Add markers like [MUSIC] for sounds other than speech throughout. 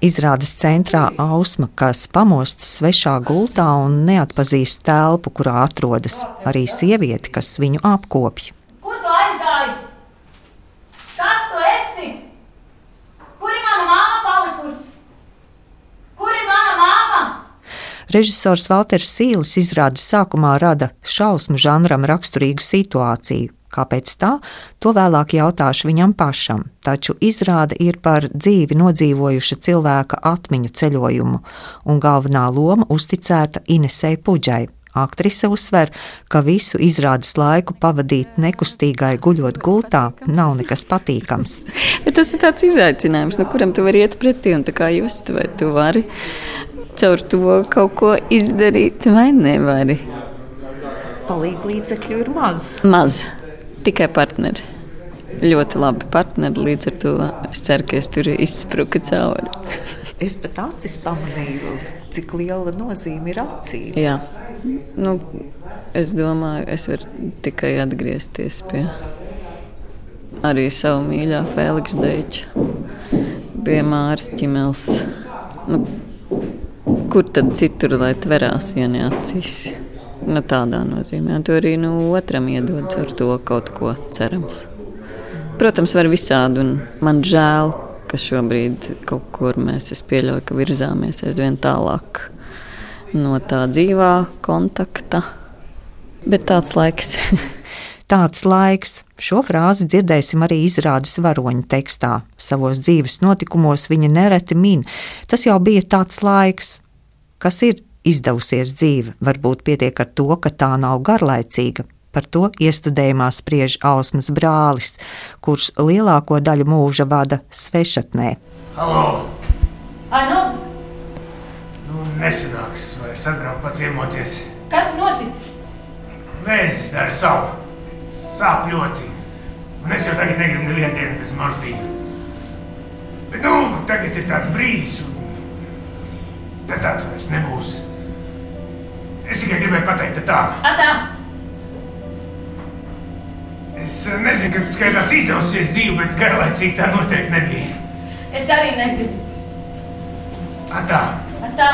Izrādes centrā Ausma, kas pamostas svešā gultā un neatpazīst telpu, kurā atrodas arī sieviete, kas viņu apkopja. Kur tu aizgāji? Kas tu esi? Kur ir mana māma palikusi? Kur ir mana māma? Režisors Valters Sīlis izrādes sākumā rada šausmu žanram raksturīgu situāciju, Kāpēc tā? To vēlāk jautāšu viņam pašam, taču izrāde ir par dzīvi nodzīvojuša cilvēka atmiņu ceļojumu, un galvenā loma uzticēta Inesei Puģai. Aktrise uzsver, ka visu izrādes laiku pavadīt nekustīgai guļot gultā nav nekas patīkams. [LAUGHS] Bet tas ir tāds izaicinājums, no kuram tu vari iet pretī un kā just, vai tu vari caur to kaut ko izdarīt vai nevari. Palīgi līdzekļu ir maz. Maz. Tikai partneri. Ļoti labi partneri. Līdz ar to es ceru, ka es tur izspruku cauri. [LAUGHS] es pat acis pamanīju, cik liela nozīme ir acīm. Jā. Nu, es domāju, es varu tikai atgriezties pie arī savu mīļā Feliks Deiča, pie Māras ķimels. Nu, kur tad citur, lai tverās, ja neacīs? Nu, tādā nozīmē. Un to arī nu, otram iedod ar to kaut ko cerams. Protams, var visādi, un man žēl, ka šobrīd kaut kur mēs, es pieļauju, ka virzāmies aizvien tālāk no tā dzīvā kontakta. Bet tāds laiks. [LAUGHS] Tāds laiks. Šo frāzi dzirdēsim arī izrādes varoņa tekstā. Savos dzīves notikumos viņa nereti min. Tas jau bija tāds laiks, kas ir izdevusies dzīve. Varbūt pietiek ar to, ka tā nav garlaicīga. Par to iestudējumā spriež Ausmas brālis, kurš lielāko daļu mūža vada svešatnē. Halo! Ar nu? Nu, nesanāks vairs atbraukt paciemoties. Kas noticis? Vēzis dara savu. Sāp ļoti. Un es jau tagad negribu nevienu dienu bez morfīna. Bet, nu, tagad ir tāds brīdis, un tad tāds vairs nebūs. Es tikai gribēju pateikt, tā. Atā. Es nezinu, kas skaitās izdevusies dzīve, bet garlaicīgi tā noteikti nebija. Es arī nezinu. Atā. Atā.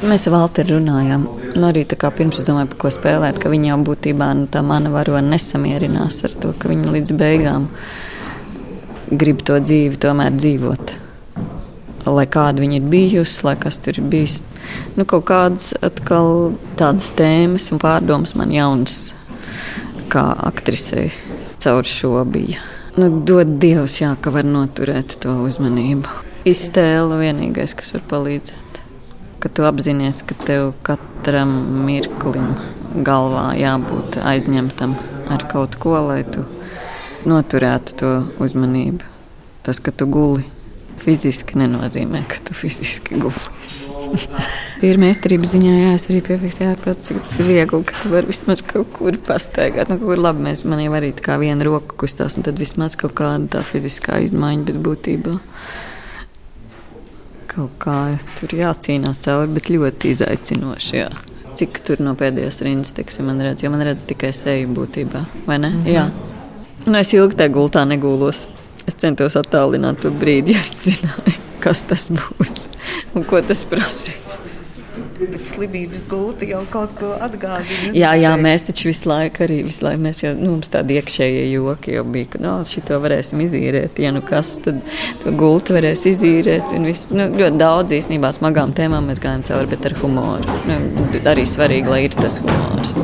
Mēs ar Valteru runājām. Nu, arī tā kā pirms es domāju, par ko spēlēt, ka viņa jau būtībā nu, tā mana varone nesamierinās ar to, ka viņa līdz beigām grib to dzīvi tomēr dzīvot. Lai kāda viņa ir bijusi, lai kas tur ir bijis, nu, kaut kādas atkal tādas tēmas un pārdomas man jaunas, kā aktrisei caur šo bija. Nu, dod Dievs, jā, ka var noturēt to uzmanību. Iztēle vienīgais, kas var palīdzēt. Kad tu apzinājies, ka tev katram mirklim galvā jābūt aizņemtam ar kaut ko, lai tu noturētu to uzmanību. Tas, ka tu guli fiziski, nenozīmē, ka tu fiziski guli. [LAUGHS] Ir meistarības ziņā, jā, es arī piefiksēju, ārprāt, cik tas ir viegli, ka tu vari vismaz kaut kur pastaigāt. Nu, kaut kur labi, mēs, man jau arī tā kā viena roka kustās, un tad vismaz kaut kāda tā fiziskā izmaiņa, bet būtībā kaut kā tur jācīnās cauri, bet ļoti izaicinoši, jā. Cik tur no pēdējās rindas, teiksim, man redz, jo man redz tikai seju būtībā, vai ne? Mm -hmm. Jā. Nu, es ilgi tajā gultā negūlos. Es centos attālināt to brīdi, ja es zināju, kas tas būs un ko tas prasīs. Bet slimības gulta jau kaut ko atgādina. Jā, jā, mēs taču visu laiku arī visu laiku, mēs jau, nu, mums tādi iekšējie joki jau bija, ka, no, šito varēsim izīrēt, ja nu kas, tad to gultu varēs izīrēt, un viss, nu, ļoti daudz īstenībā smagām tēmām mēs gājam cauri, bet ar humoru. Nu, arī svarīgi, lai ir tas humors.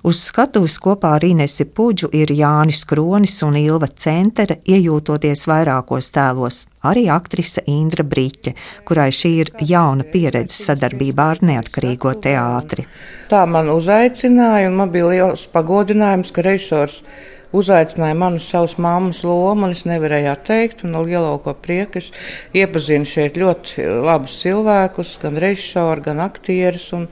Uz skatuves kopā ar Inesi Puģu ir Jānis Kronis un Ilva Centere, iejūtoties vairākos tēlos. Arī aktrise Indra Brīķe, kurai šī ir jauna pieredze sadarbībā ar neatkarīgo teātri. Tā man uzaicināja, un man bija liels pagodinājums, ka režisors uzaicināja mani uz savas mammas lomu, un es nevarēju atteikt. Ar lielāko prieku es iepazinu šeit ļoti labus cilvēkus, gan režisoru, gan aktierus. Un,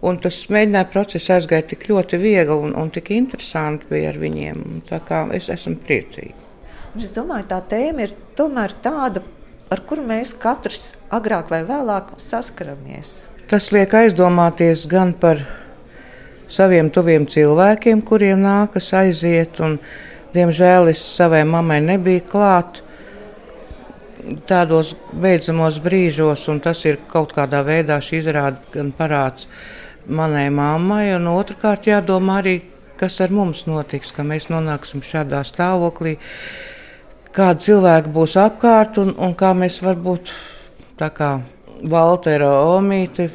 Un tas mēģinājuma process aizgāja tik ļoti viegli un, un tik interesanti bija ar viņiem. Tā kā es esmu priecīga. Es domāju, tā tēma ir tomēr tāda, ar kuru mēs katrs agrāk vai vēlāk saskaramies. Tas liek aizdomāties gan par saviem tuviem cilvēkiem, kuriem nākas aiziet. Un, diemžēl es savai mammai nebiju klāta tādos beidzamos brīžos, un tas ir kaut kādā veidā šī izrāda gan parāds manai mammai, un otrkārt jādomā arī, kas ar mums notiks, ka mēs nonāksim šādā stāvoklī, kādi cilvēki būs apkārt un, un kā mēs varbūt tā kā Valtera Omīte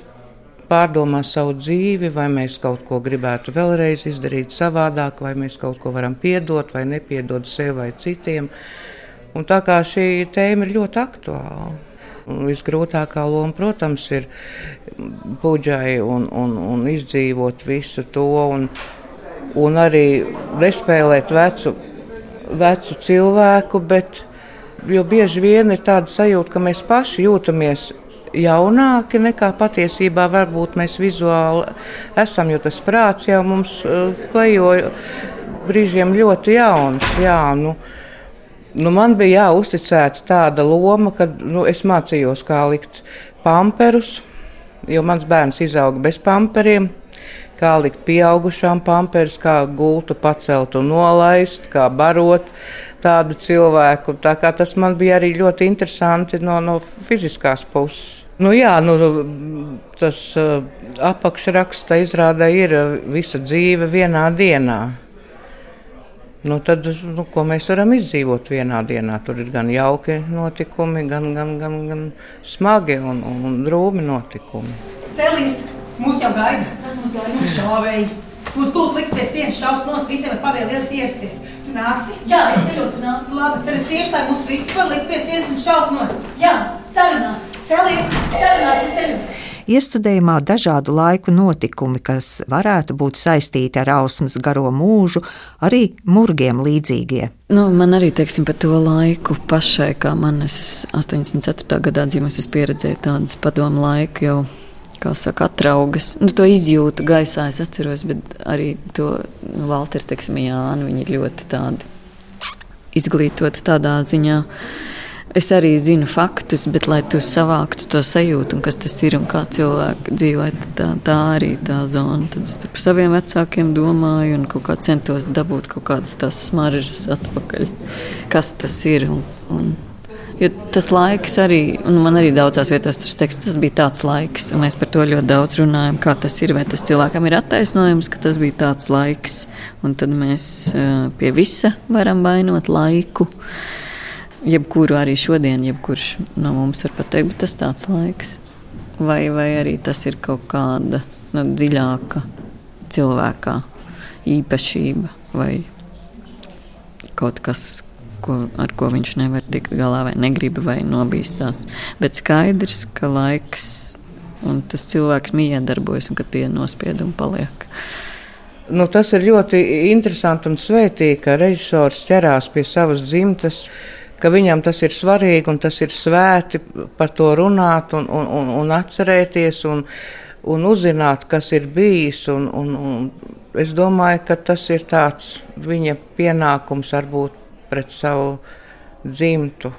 pārdomās savu dzīvi, vai mēs kaut ko gribētu vēlreiz izdarīt savādāk, vai mēs kaut ko varam piedot vai nepiedot sev vai citiem. Un tā kā šī tēma ir ļoti aktuāla. Un visgrūtākā loma, protams, ir puģai un, un, un izdzīvot visu to, un, un arī nespēlēt vecu, vecu cilvēku, bet bieži vien ir tāda sajūta, ka mēs paši jūtamies jaunāki nekā patiesībā varbūt mēs vizuāli esam, jo tas prāts jau mums uh, klejo brīžiem ļoti jauns. Jā, nu, nu man bija jāuzticēta tāda loma, ka nu, es mācījos, kā likt pamperus, jo mans bērns izauga bez pamperiem kā likt pieaugušām pamperus, kā gultu pacelt un nolaist, kā barot tādu cilvēku. Tā tas man bija arī ļoti interesanti no, no fiziskās puses. Nu, jā, nu, tas uh, apakšraksta izrāda ir uh, visa dzīve vienā dienā. Nu, tad, nu, ko mēs varam izdzīvot vienā dienā? Tur ir gan jauki notikumi, gan, gan, gan, gan smagi un, un, drūmi notikumi. Celīs, mūs jau gaida. Kas mums gaida? Mums šāvēji. Mūs tūlīt liks pie sienas, šaus nost, visiem ir pavēlēts ierasties. Tu nāksi? Jā, es ceļos un nāku. Labi, tad es iešu, lai mūs visus var likt pie sienas un šaut nost. Jā, sarunāts. Celies! Sarunāts, es ceļos. Iestudējumā dažādu laiku notikumi, kas varētu būt saistīti ar ausmas garo mūžu, arī murgiem līdzīgie. Nu, man arī teiksim, par to laiku pašai, kā man es 84. gadā dzimusi, es pieredzēju tādas padomu laiku jau. Kā saka, atraugas. Nu, to izjūtu gaisā, es atceros, bet arī to nu, Valters, teiksim, Jāni, viņi ir ļoti tādi izglītoti tādā ziņā. Es arī zinu faktus, bet lai tu savāktu to sajūtu, kas tas ir un kā cilvēki dzīvo, tā, tā arī tā zona. Tad es par saviem vecākiem domāju un kaut kā centos dabūt kaut kādas tās smaržas atpakaļ. Kas tas ir? Un, un, Jo tas laiks arī, un man arī daudzās vietās tur teiks, tas bija tāds laiks, un mēs par to ļoti daudz runājam, kā tas ir, vai tas cilvēkam ir attaisnojums, ka tas bija tāds laiks, un tad mēs eh, pie visa varam vainot laiku. Jebkuru arī šodien, jebkurš no mums var pateikt, bet tas tāds laiks. Vai, vai arī tas ir kaut kāda nu, dziļāka cilvēkā īpašība vai kaut kas, ko, ar ko viņš nevar tikt galā, vai negrib, vai nobīstās. Bet skaidrs, ka laiks un tas cilvēks miedarbojas un ka tie nospiedumi paliek. Nu, tas ir ļoti interesanti un svētīgi, ka režisors ķerās pie savas dzimtas ka viņam tas ir svarīgi un tas ir svēti par to runāt un, un, un, un atcerēties un, un uzzināt, kas ir bijis. Un, un, un es domāju, ka tas ir tāds viņa pienākums varbūt pret savu dzimtu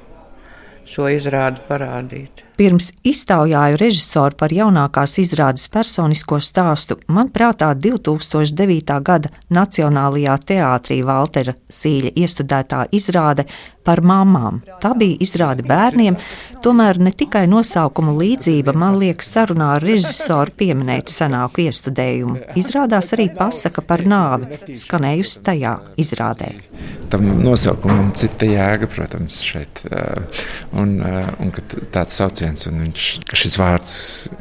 šo izrādi parādīt. Pirms iztaujāju režisoru par jaunākās izrādes personisko stāstu, man prātā 2009. gada Nacionālajā teātrī Valtera Sīļa iestudētā izrāde par mamām. Tā bija izrāde bērniem, tomēr ne tikai nosaukuma līdzība man liekas sarunā ar režisoru pieminēt senāku iestudējumu. Izrādās arī pasaka par nāvi, skanējusi tajā izrādē. Tam nosaukumam cita jēga, protams, šeit. Un, un tāds sauciens, un viņš, šis vārds,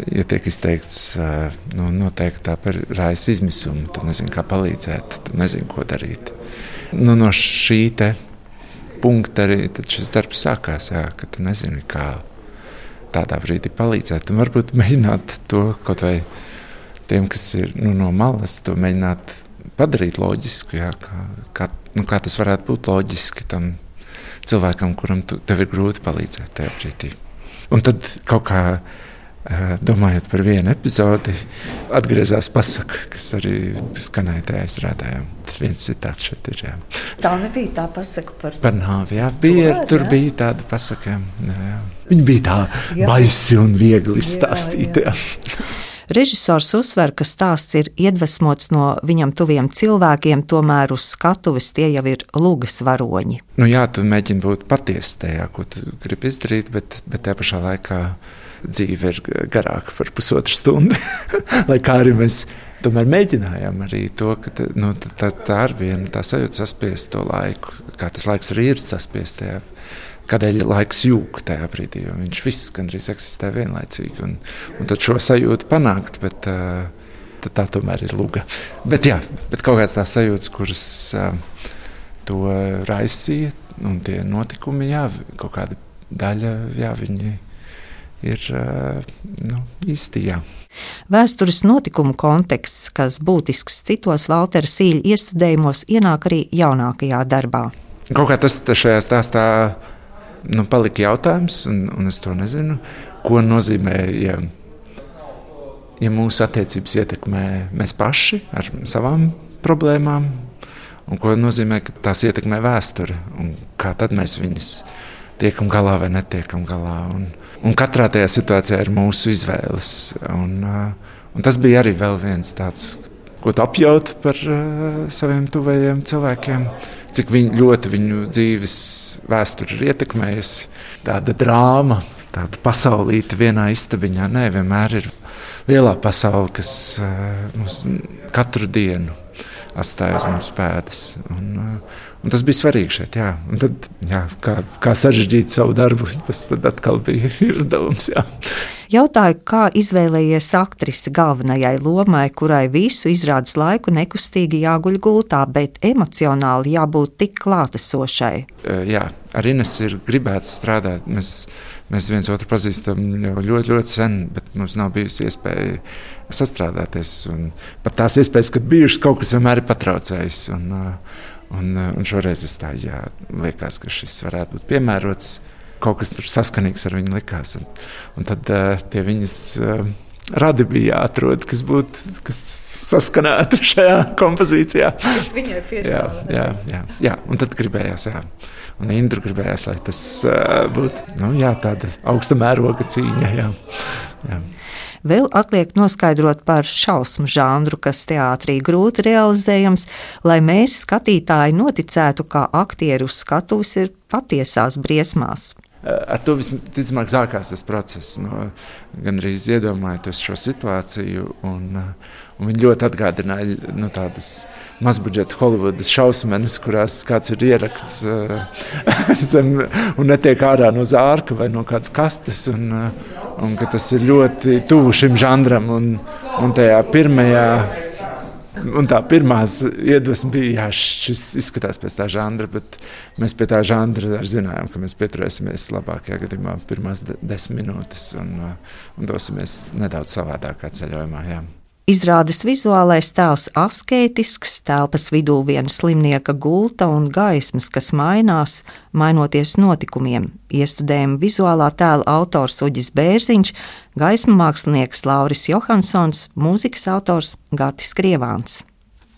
ja tiek izteikts, nu, noteikti tā par raisa izmisumu, tu nezini, kā palīdzēt, tu nezini, ko darīt. Nu, no šī te punkta arī šis darbs sākās. Jā, ka tu nezini, kā tādā brīdī palīdzēt. Un varbūt mēģināt to kaut vai tiem, kas ir nu, no malas, to mēģināt padarīt loģisku. Jā, kā, kā, nu, kā tas varētu būt loģiski tam cilvēkam, kuram tu, tev ir grūti palīdzēt tajā brīdī. Un tad kaut kā Eh, domājot par vienu epizodi, atgriezās pasaka, kas arī skanēja tajā izrādē. Tas viens citāts šeit ir. Jā. Tā nebija tā pasaka par, par nāvi. Jā, bija, to, tur jā? bija tāda pasaka. Jā, jā. Viņa bija tā jā. baisi un viegli izstāstīta. [LAUGHS] Režisors uzsver, ka stāsts ir iedvesmots no viņam tuviem cilvēkiem, tomēr uz skatuves tie jau ir lugas varoņi. Nu, jā, tu mēģini būt patiesa tajā, ko tu gribi izdarīt, bet, bet tajā pašā laikā dzīve ir garāka par pusotru stundu. [LAUGHS] Lai kā arī mēs tomēr mēģinājām arī to, ka nu, tā, tā ir viena tā sajūta saspiest to laiku, kā tas laiks arī ir saspiest tajā kādēļ laiks jūg tajā brīdī, jo viņš viss gandrīz eksistē vienlaicīgi. Un, un tad šo sajūtu panākt, bet uh, tā tomēr ir luga. Bet, jā, bet kaut kādas tās sajūtas, kuras uh, to raisīja, un tie notikumi, jā, kaut kāda daļa, jā, viņi ir uh, nu, īsti. Jā. Vēstures notikumu konteksts, kas būtisks citos Valtera sīļu iestudējumos, ienāk arī jaunākajā darbā. Kaut kā tas šajā stāstā nu, palika jautājums, un, un es to nezinu, ko nozīmē, ja, ja mūsu attiecības ietekmē mēs paši ar savām problēmām, un ko nozīmē, ka tās ietekmē vēsture, un kā tad mēs viņus tiekam galā vai netiekam galā. Un, un katrā tajā situācijā ir mūsu izvēles. Un, un tas bija arī viens tāds, ko tu apjaut par uh, saviem tuvajiem cilvēkiem cik viņ, ļoti viņu dzīves vēsture ir ietekmējusi. Tāda drāma, tāda pasaulīte vienā istabiņā. Nē, vienmēr ir lielā pasaule, kas uh, mums katru dienu atstāja uz mums pēdas. Un, uh, un tas bija svarīgi šeit. Jā. Un tad, jā, kā, kā sarežģīt savu darbu, tas atkal bija [LAUGHS] uzdevums. Jautāju, kā izvēlējies aktrise galvenajai lomai, kurai visu izrādes laiku nekustīgi jāguļ gultā, bet emocionāli jābūt tik klātesošai. Jā, ar Ines ir gribēts strādāt. Mēs, mēs viens otru pazīstam jau ļoti, ļoti sen, bet mums nav bijusi iespēja sastrādāties. Un pat tās iespējas, kad bijušas, kaut kas vienmēr ir patraucējis. Un, un, un šoreiz es tā jā, liekas, ka šis varētu būt piemērots kaut kas tur saskanīgs ar viņu likās. Un, un tad uh, tie viņas uh, radi bija jāatrod, kas būtu. Kas Saskanētu [LAUGHS] šajā kompozīcijā. Tas viņai piestāv. Jā, jā, jā, jā, un tad gribējās, jā. Un Indru gribējās, lai tas uh, būtu nu, jā, tāda augsta mēroga cīņa. Jā. Jā. Vēl atliek noskaidrot par šausmu žanru, kas teātrī grūti realizējams, lai mēs, skatītāji, noticētu, ka aktieri uz skatuves ir patiesās briesmās ar to visticamāk sākās tas process. No, gan arī iedomājoties šo situāciju, un, un viņi ļoti atgādināja nu, tādas mazbudžeta Holivudas šausmas, kurās kāds ir ierakts [LAUGHS] zem, un netiek ārā no zārka vai no kādas kastes. Un, un tas ir ļoti tuvu šim žanram, un, un tajā pirmajā Un tā pirmā iedvesma bija, ka šis izskatās pēc tā žanra, bet mēs pie tā žanra zinājām, ka mēs pieturēsimies labākajā gadījumā pirmās de desmit minūtes un, un dosimies nedaudz savādākā ceļojumā. Jā. Izrādes vizuālais tēls asketisks, telpas vidū viena slimnieka gulta un gaismas, kas mainās, mainoties notikumiem. Iestudējuma vizuālā tēla autors Uģis Bērziņš, gaismu mākslinieks Lauris Johansons, mūzikas autors Gatis Krievāns.